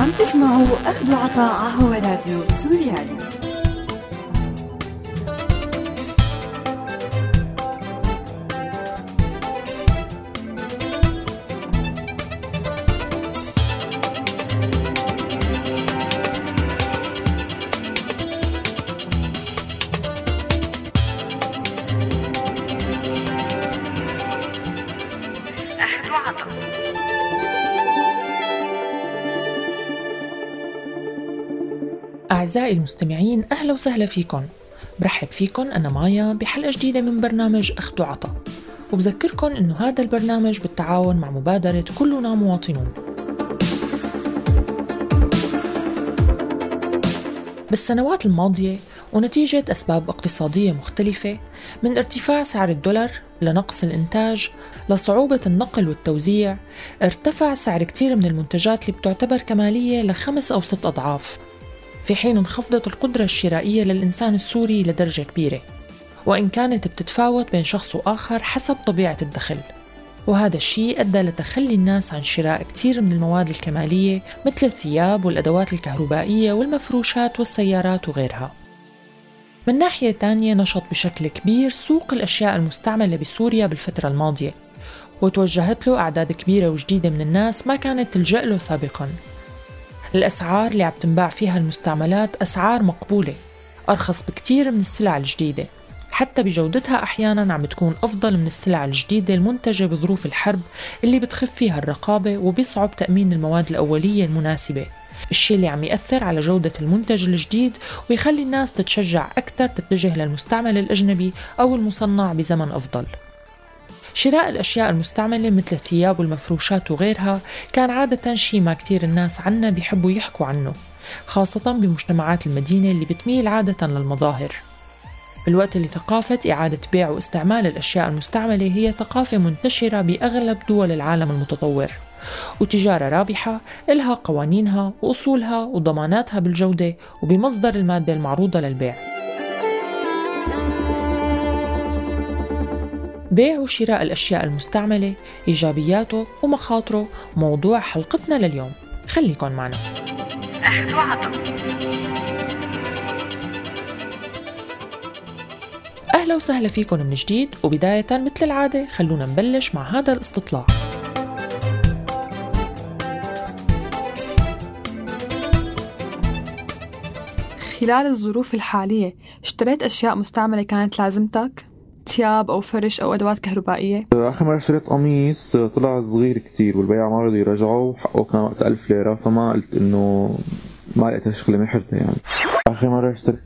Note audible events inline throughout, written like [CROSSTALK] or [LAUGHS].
عم تسمعوا أخذ وعطاء هو راديو سوريالي. أعزائي المستمعين أهلا وسهلا فيكم. برحب فيكم أنا مايا بحلقة جديدة من برنامج أخذ وعطا. وبذكركم أنه هذا البرنامج بالتعاون مع مبادرة كلنا مواطنون. بالسنوات الماضية ونتيجة أسباب اقتصادية مختلفة من ارتفاع سعر الدولار لنقص الإنتاج لصعوبة النقل والتوزيع ارتفع سعر كتير من المنتجات اللي بتعتبر كمالية لخمس أو ست أضعاف في حين انخفضت القدرة الشرائية للإنسان السوري لدرجة كبيرة وإن كانت بتتفاوت بين شخص وآخر حسب طبيعة الدخل. وهذا الشيء أدى لتخلي الناس عن شراء كثير من المواد الكمالية مثل الثياب والأدوات الكهربائية والمفروشات والسيارات وغيرها. من ناحية تانية نشط بشكل كبير سوق الأشياء المستعملة بسوريا بالفترة الماضية وتوجهت له أعداد كبيرة وجديدة من الناس ما كانت تلجأ له سابقاً. الأسعار اللي عم تنباع فيها المستعملات أسعار مقبولة أرخص بكتير من السلع الجديدة. حتى بجودتها أحيانا عم تكون أفضل من السلع الجديدة المنتجة بظروف الحرب اللي بتخف فيها الرقابة وبيصعب تأمين المواد الأولية المناسبة. الشيء اللي عم يأثر على جودة المنتج الجديد ويخلي الناس تتشجع أكثر تتجه للمستعمل الأجنبي أو المصنع بزمن أفضل. شراء الأشياء المستعملة مثل الثياب والمفروشات وغيرها كان عادة شيء ما كتير الناس عنا بيحبوا يحكوا عنه خاصة بمجتمعات المدينة اللي بتميل عادة للمظاهر. بالوقت اللي ثقافة إعادة بيع واستعمال الأشياء المستعملة هي ثقافة منتشرة بأغلب دول العالم المتطور. وتجارة رابحة إلها قوانينها وأصولها وضماناتها بالجودة وبمصدر المادة المعروضة للبيع. بيع وشراء الأشياء المستعملة إيجابياته ومخاطره موضوع حلقتنا لليوم. خليكن معنا. أهلا وسهلا فيكم من جديد وبداية مثل العادة خلونا نبلش مع هذا الاستطلاع. خلال الظروف الحالية اشتريت أشياء مستعملة كانت لازمتك؟ ثياب أو فرش أو أدوات كهربائية آخر مرة اشتريت قميص طلع صغير كتير والبياع ما رضي يرجعه وحقه كان وقت ألف ليرة فما قلت إنه ما لقيت شغلة محرزة يعني آخر مرة اشتريت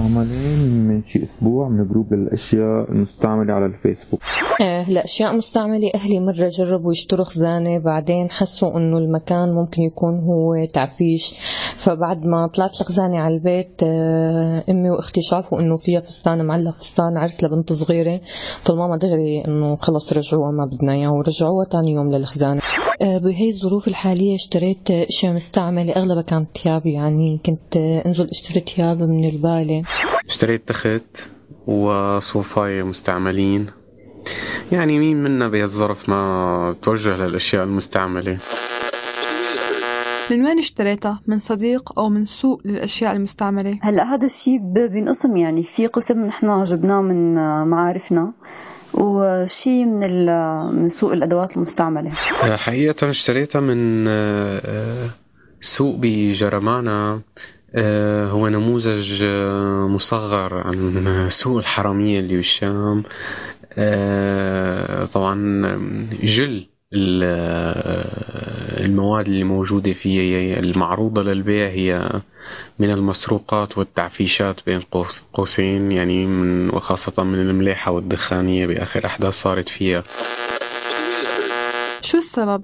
عملين من شي أسبوع من جروب الأشياء المستعملة على الفيسبوك. هلا أشياء مستعملة. أهلي مرة جربوا يشتروا خزانة بعدين حسوا إنه المكان ممكن يكون هو تعفيش. فبعد ما طلعت الخزانة على البيت آه، أمي وأختي شافوا إنه فيها فستان معلق فستان عرس لبنت صغيرة. فالماما دغري إنه خلص رجعوها ما بدنا اياه ورجعوها ثاني يوم للخزانة. آه، بهي الظروف الحالية اشتريت اشياء مستعمله اغلبها كانت ثياب يعني كنت أنزل أشتري ثياب من البالة اشتريت تخت وصوفاية مستعملين يعني مين منا بهالظرف ما توجه للأشياء المستعملة من وين اشتريتها؟ من صديق أو من سوق للأشياء المستعملة؟ هلا هذا الشيء بينقسم يعني في قسم نحن جبناه من معارفنا وشيء من من سوق الأدوات المستعملة. حقيقة اشتريتها من آه، سوق بجرمانا آه، هو نموذج آه، مصغر عن سوق الحرامية اللي بالشام. آه، طبعا جل المواد اللي موجودة فيه المعروضة للبيع هي من المسروقات والتعفيشات بين قوسين يعني من وخاصة من الملاحة والدخانية بآخر أحداث صارت فيها. شو السبب؟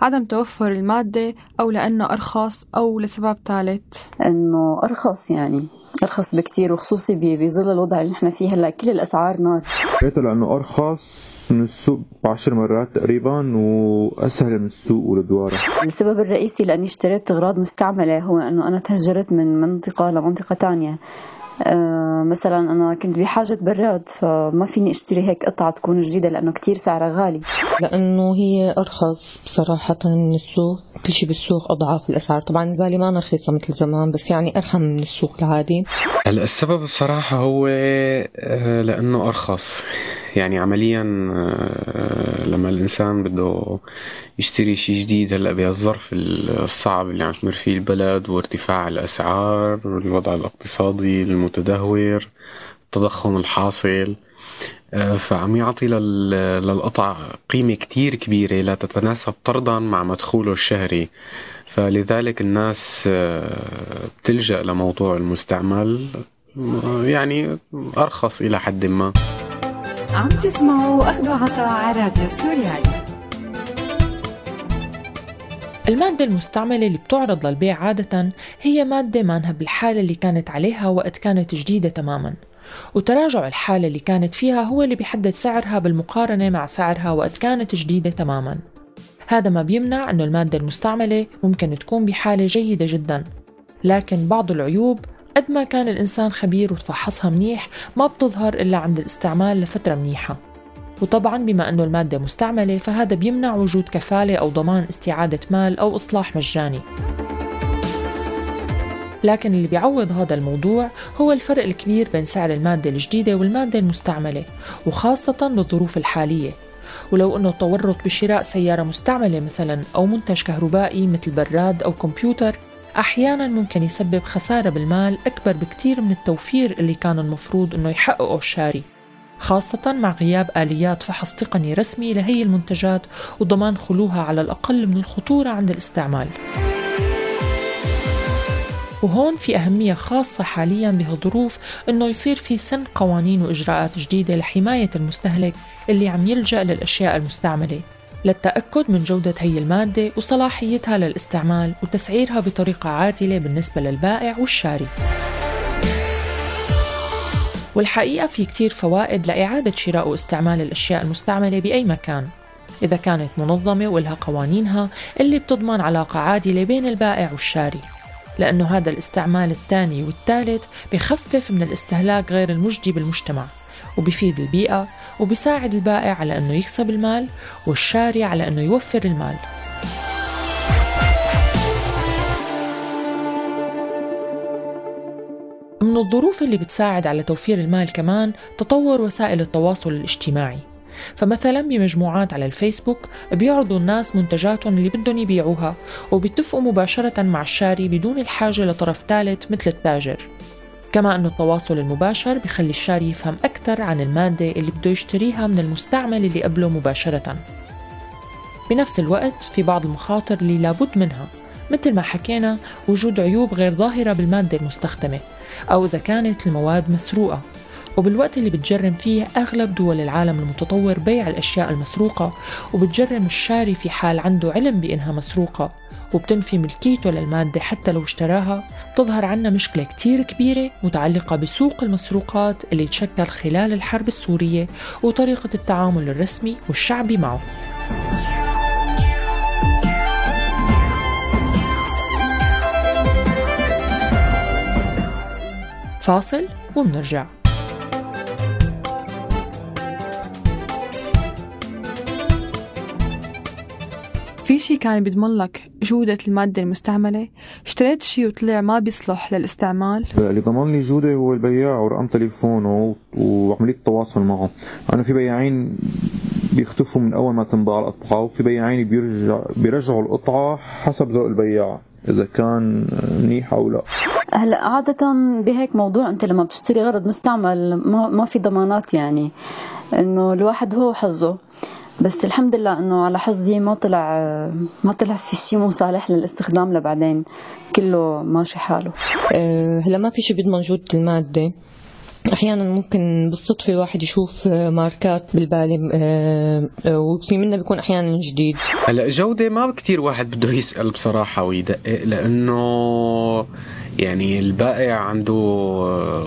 عدم توفر المادة أو لأنه أرخص أو لسبب ثالث؟ إنه أرخص يعني أرخص بكتير وخصوصي بظل الوضع اللي نحن فيه هلأ. كل الأسعار نار. لأنه أرخص من السوق بعشر مرات تقريبا وأسهل من السوق والدوارة. السبب الرئيسي لأني اشتريت أغراض مستعملة هو إنه أنا تهجرت من منطقة لمنطقة تانية. آه، مثلا أنا كنت بحاجة براد فما فيني أشتري هيك قطعة تكون جديدة لأنه كتير سعرها غالي. لأنه هي أرخص بصراحة من السوق. كل شيء بالسوق أضعاف الأسعار. طبعا البالي ما رخيصة مثل زمان بس يعني أرحم من السوق العادي. هلا السبب بصراحة هو آه، لأنه أرخص. يعني عمليا آه، لما الإنسان بده يشتري شيء جديد هلأ بهالظرف الصعب اللي عم تمر فيه البلد وارتفاع الأسعار والوضع الاقتصادي المتدهور التضخم الحاصل. فعم يعطي للقطع قيمة كتير كبيرة لا تتناسب طردا مع مدخوله الشهري. فلذلك الناس آه، بتلجأ لموضوع المستعمل يعني أرخص إلى حد ما. عم تسمعوا أخذ عطاء على راديو سوريالي. المادة المستعملة اللي بتعرض للبيع عادة هي مادة مانها بالحالة اللي كانت عليها وقت كانت جديدة تماما. وتراجع الحالة اللي كانت فيها هو اللي بيحدد سعرها بالمقارنة مع سعرها وقت كانت جديدة تماما. هذا ما بيمنع أنه المادة المستعملة ممكن تكون بحالة جيدة جدا. لكن بعض العيوب قد ما كان الإنسان خبير وتفحصها منيح ما بتظهر إلا عند الاستعمال لفترة منيحة. وطبعا بما أنه المادة مستعملة فهذا بيمنع وجود كفالة أو ضمان استعادة مال أو إصلاح مجاني. لكن اللي بيعوض هذا الموضوع هو الفرق الكبير بين سعر المادة الجديدة والمادة المستعملة وخاصة بالظروف الحالية. ولو أنه التورط بشراء سيارة مستعملة مثلا أو منتج كهربائي مثل براد أو كمبيوتر أحيانا ممكن يسبب خسارة بالمال أكبر بكتير من التوفير اللي كان المفروض أنه يحققه الشاري. خاصة مع غياب آليات فحص تقني رسمي لهي المنتجات وضمان خلوها على الأقل من الخطورة عند الاستعمال. وهون في أهمية خاصة حاليا بهالظروف أنه يصير في سن قوانين وإجراءات جديدة لحماية المستهلك اللي عم يلجأ للأشياء المستعملة للتأكد من جودة هي المادة وصلاحيتها للاستعمال وتسعيرها بطريقة عادلة بالنسبة للبائع والشاري. والحقيقة في كتير فوائد لإعادة شراء واستعمال الأشياء المستعملة بأي مكان إذا كانت منظمة ولها قوانينها اللي بتضمن علاقة عادلة بين البائع والشاري. لأنه هذا الاستعمال الثاني والثالث بخفف من الاستهلاك غير المجدي بالمجتمع وبفيد البيئة وبيساعد البائع على أنه يكسب المال والشاري على أنه يوفر المال. من الظروف اللي بتساعد على توفير المال كمان تطور وسائل التواصل الاجتماعي. فمثلا بمجموعات على الفيسبوك بيعرضوا الناس منتجاتهم اللي بدهم يبيعوها وبيتفقوا مباشرة مع الشاري بدون الحاجة لطرف ثالث مثل التاجر. كما أن التواصل المباشر بخلي الشاري يفهم أكثر عن المادة اللي بده يشتريها من المستعمل اللي قبله مباشرة. بنفس الوقت في بعض المخاطر اللي لابد منها مثل ما حكينا وجود عيوب غير ظاهرة بالمادة المستخدمة أو إذا كانت المواد مسروقة. وبالوقت اللي بتجرم فيه أغلب دول العالم المتطور بيع الأشياء المسروقة وبتجرم الشاري في حال عنده علم بإنها مسروقة وبتنفي ملكيته للمادة حتى لو اشتراها. تظهر عنا مشكلة كتير كبيرة متعلقة بسوق المسروقات اللي تشكل خلال الحرب السورية وطريقة التعامل الرسمي والشعبي معه. فاصل ومنرجع في شي كان بيضمن لك جودة المادة المستعملة؟ اشتريت شي وطلع ما بيصلح للاستعمال؟ اللي ضمن لي جودة هو البياع ورقم تليفونه وعملية التواصل معه أنا في بياعين بيختفوا من أول ما تنباع القطعة وفي بياعين بيرجع بيرجعوا القطعة حسب ذوق البياع إذا كان منيح أو لا. هلا عادة بهيك موضوع أنت لما بتشتري غرض مستعمل ما, ما في ضمانات يعني إنه الواحد هو حظه بس الحمد لله إنه على حظي ما طلع ما طلع في شيء مو صالح للاستخدام لبعدين كله ماشي حاله. أه هلا ما في شيء بيضمن جودة المادة. أحيانا ممكن بالصدفة الواحد يشوف ماركات بالبالي أه وفي منها بيكون أحيانا جديد. هلا جودة ما كثير واحد بده يسأل بصراحة ويدقق لأنه يعني البائع عنده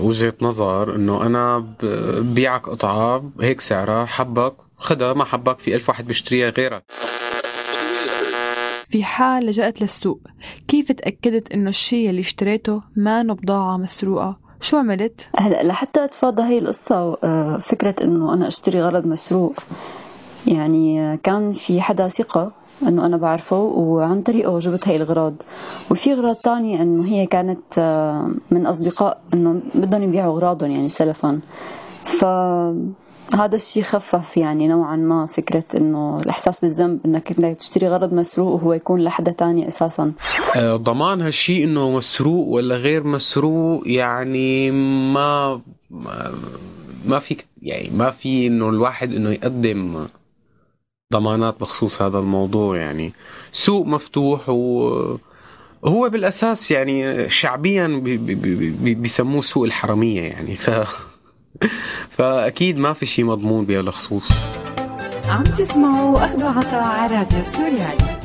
وجهة نظر إنه أنا ببيعك قطعه هيك سعرها حبك خدها ما حبك في ألف واحد بيشتريها غيرك. في حال لجأت للسوق كيف تأكدت إنه الشيء اللي اشتريته ما بضاعة مسروقة؟ شو عملت؟ هلا لحتى اتفادى هي القصة آه، فكرة إنه أنا أشتري غرض مسروق يعني آه، كان في حدا ثقة إنه أنا بعرفه وعن طريقه جبت هاي الاغراض وفي اغراض تانية إنه هي كانت آه، من أصدقاء إنه بدهم يبيعوا أغراضهم يعني سلفا. ف هذا الشيء خفف يعني نوعا ما فكرة إنه الإحساس بالذنب إنك إنك تشتري غرض مسروق وهو يكون لحدا تاني أساسا. آه، ضمان هالشيء إنه مسروق ولا غير مسروق يعني ما ما- ما في يعني ما في إنه الواحد إنه يقدم ضمانات بخصوص هذا الموضوع يعني. سوق مفتوح و هو بالأساس يعني شعبيا بي- بي- بي- بي- بيسموه سوق الحرامية يعني. ف [LAUGHS] فاكيد ما في شيء مضمون بهالخصوص. عم تسمعوا أخد وعطا على راديو سوريالي.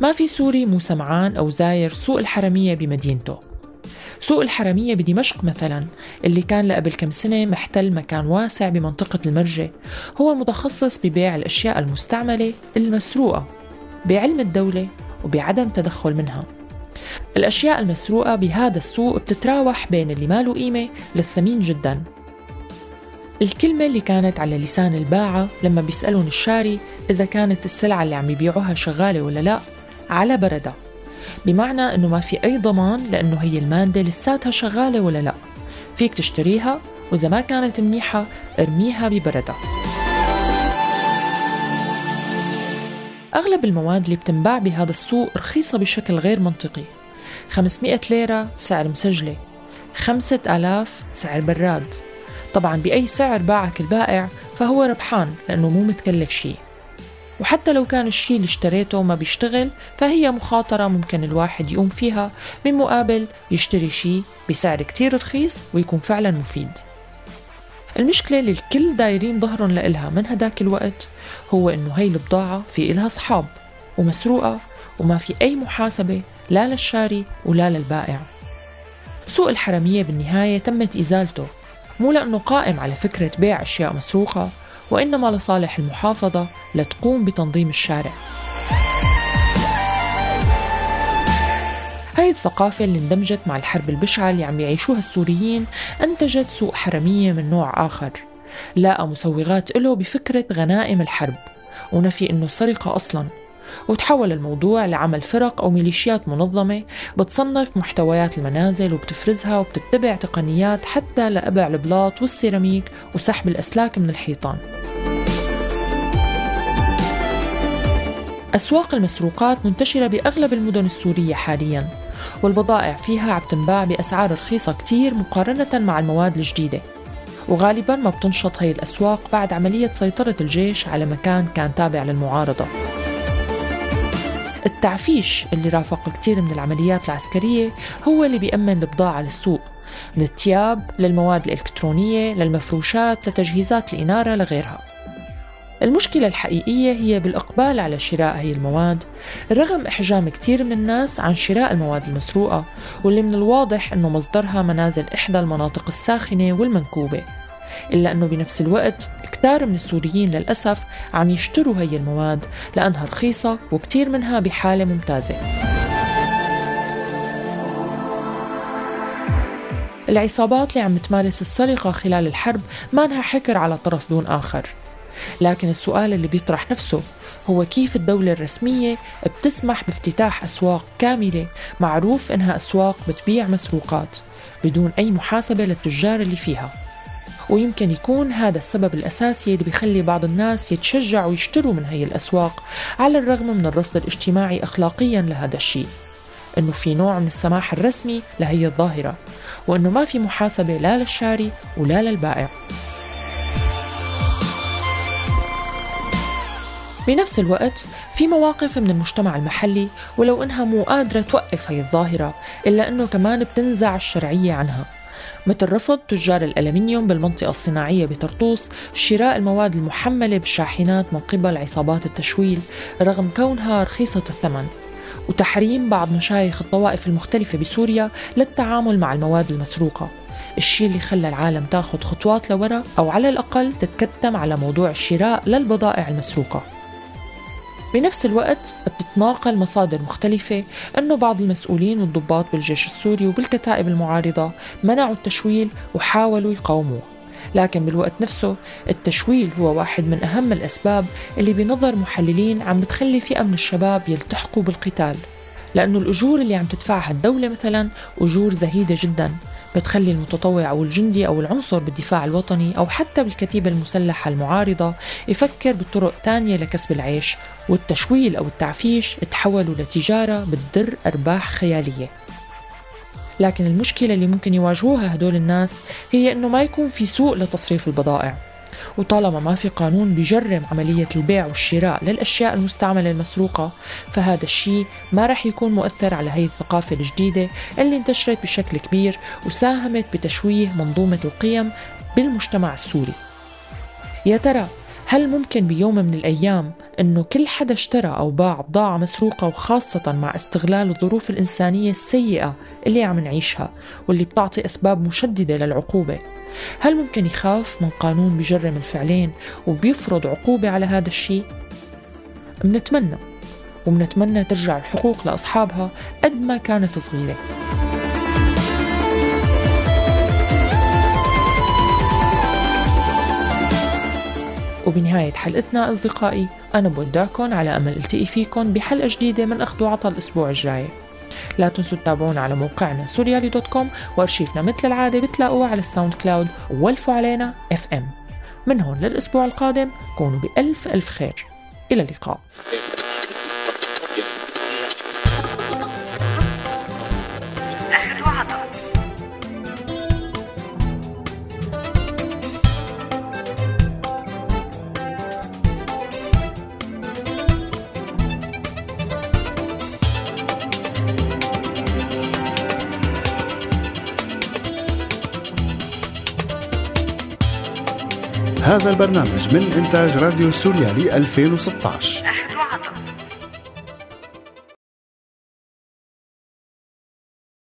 ما في سوري مو سمعان أو زاير سوق الحرمية بمدينته. سوق الحرمية بدمشق مثلا اللي كان لقبل كم سنة محتل مكان واسع بمنطقة المرجة هو متخصص ببيع الأشياء المستعملة المسروقة بعلم الدولة وبعدم تدخل منها. الأشياء المسروقة بهذا السوق بتتراوح بين اللي ما له قيمة للثمين جدا. الكلمة اللي كانت على لسان الباعة لما بيسألون الشاري إذا كانت السلعة اللي عم يبيعوها شغالة ولا لا على بردة بمعنى إنه ما في أي ضمان لأنه هي المادة لساتها شغالة ولا لا. فيك تشتريها وإذا ما كانت منيحة ارميها ببردة أغلب المواد اللي بتنباع بهذا السوق رخيصة بشكل غير منطقي. 500 ليرة سعر مسجلة 5000 سعر براد. طبعا بأي سعر باعك البائع فهو ربحان لأنه مو متكلف شيء. وحتى لو كان الشيء اللي اشتريته ما بيشتغل فهي مخاطرة ممكن الواحد يقوم فيها من مقابل يشتري شيء بسعر كتير رخيص ويكون فعلا مفيد. المشكلة اللي الكل دايرين ظهرهم لإلها من هداك الوقت هو إنه هي البضاعة في إلها أصحاب ومسروقة وما في أي محاسبة لا للشاري ولا للبائع. سوق الحرمية بالنهاية تمت إزالته مو لأنه قائم على فكرة بيع أشياء مسروقة وإنما لصالح المحافظة لتقوم بتنظيم الشارع. هاي الثقافة اللي اندمجت مع الحرب البشعة اللي عم يعيشوها السوريين أنتجت سوق حرمية من نوع آخر. لاقى مسوغات له بفكرة غنائم الحرب ونفي إنه سرقة أصلاً وتحول الموضوع لعمل فرق أو ميليشيات منظمة بتصنف محتويات المنازل وبتفرزها وبتتبع تقنيات حتى لأبع البلاط والسيراميك وسحب الأسلاك من الحيطان. أسواق المسروقات منتشرة بأغلب المدن السورية حالياً والبضائع فيها عم تنباع بأسعار رخيصة كتير مقارنة مع المواد الجديدة. وغالباً ما بتنشط هي الأسواق بعد عملية سيطرة الجيش على مكان كان تابع للمعارضة. التعفيش اللي رافق كتير من العمليات العسكرية هو اللي بيأمن البضاعة للسوق من الثياب للمواد الإلكترونية للمفروشات لتجهيزات الإنارة لغيرها. المشكلة الحقيقية هي بالإقبال على شراء هي المواد. رغم إحجام كتير من الناس عن شراء المواد المسروقة واللي من الواضح أنه مصدرها منازل إحدى المناطق الساخنة والمنكوبة. إلا أنه بنفس الوقت كتار من السوريين للأسف عم يشتروا هي المواد لأنها رخيصة وكتير منها بحالة ممتازة. العصابات اللي عم تمارس السرقة خلال الحرب ما انها حكر على طرف دون آخر. لكن السؤال اللي بيطرح نفسه هو كيف الدولة الرسمية بتسمح بافتتاح أسواق كاملة معروف إنها أسواق بتبيع مسروقات بدون أي محاسبة للتجار اللي فيها. ويمكن يكون هذا السبب الأساسي اللي بيخلي بعض الناس يتشجعوا يشتروا من هي الأسواق على الرغم من الرفض الاجتماعي أخلاقيا لهذا الشيء. إنه في نوع من السماح الرسمي لهي الظاهرة وإنه ما في محاسبة لا للشاري ولا للبائع. بنفس الوقت في مواقف من المجتمع المحلي ولو إنها مو قادرة توقف هي الظاهرة إلا إنه كمان بتنزع الشرعية عنها. مثل رفض تجار الألمنيوم بالمنطقة الصناعية بطرطوس شراء المواد المحملة بالشاحنات من قبل عصابات التشويل رغم كونها رخيصة الثمن. وتحريم بعض مشايخ الطوائف المختلفة بسوريا للتعامل مع المواد المسروقة. الشيء اللي خلى العالم تاخذ خطوات لورا أو على الأقل تتكتم على موضوع الشراء للبضائع المسروقة. بنفس الوقت بتتناقل مصادر مختلفة أنه بعض المسؤولين والضباط بالجيش السوري وبالكتائب المعارضة منعوا التشويل وحاولوا يقاوموه. لكن بالوقت نفسه التشويل هو واحد من أهم الأسباب اللي بنظر محللين عم بتخلي فئة من الشباب يلتحقوا بالقتال. لأنه الأجور اللي عم تدفعها الدولة مثلا أجور زهيدة جدا. بتخلي المتطوع أو الجندي أو العنصر بالدفاع الوطني أو حتى بالكتيبة المسلحة المعارضة يفكر بطرق تانية لكسب العيش والتشويل أو التعفيش تحولوا لتجارة بتدر أرباح خيالية. لكن المشكلة اللي ممكن يواجهوها هدول الناس هي إنه ما يكون في سوق لتصريف البضائع. وطالما ما في قانون بيجرم عملية البيع والشراء للأشياء المستعملة المسروقة فهذا الشيء ما رح يكون مؤثر على هي الثقافة الجديدة اللي انتشرت بشكل كبير وساهمت بتشويه منظومة القيم بالمجتمع السوري. يا ترى هل ممكن بيوم من الأيام أنه كل حدا اشترى أو باع بضاعة مسروقة وخاصة مع استغلال الظروف الإنسانية السيئة اللي عم نعيشها واللي بتعطي أسباب مشددة للعقوبة؟ هل ممكن يخاف من قانون بجرم الفعلين وبيفرض عقوبة على هذا الشيء؟ منتمنى ومنتمنى ترجع الحقوق لأصحابها قد ما كانت صغيرة وبنهاية حلقتنا أصدقائي أنا بودعكم على أمل التقي فيكم بحلقة جديدة من أخذ وعطى الأسبوع الجاي لا تنسوا تتابعونا على موقعنا سوريالي dot com وارشيفنا مثل العادة بتلاقوه على الساوند كلاود وولفوا علينا FM من هون للأسبوع القادم كونوا بألف ألف خير. إلى اللقاء. هذا البرنامج من إنتاج راديو سوريالي 2016 أخذ وعطا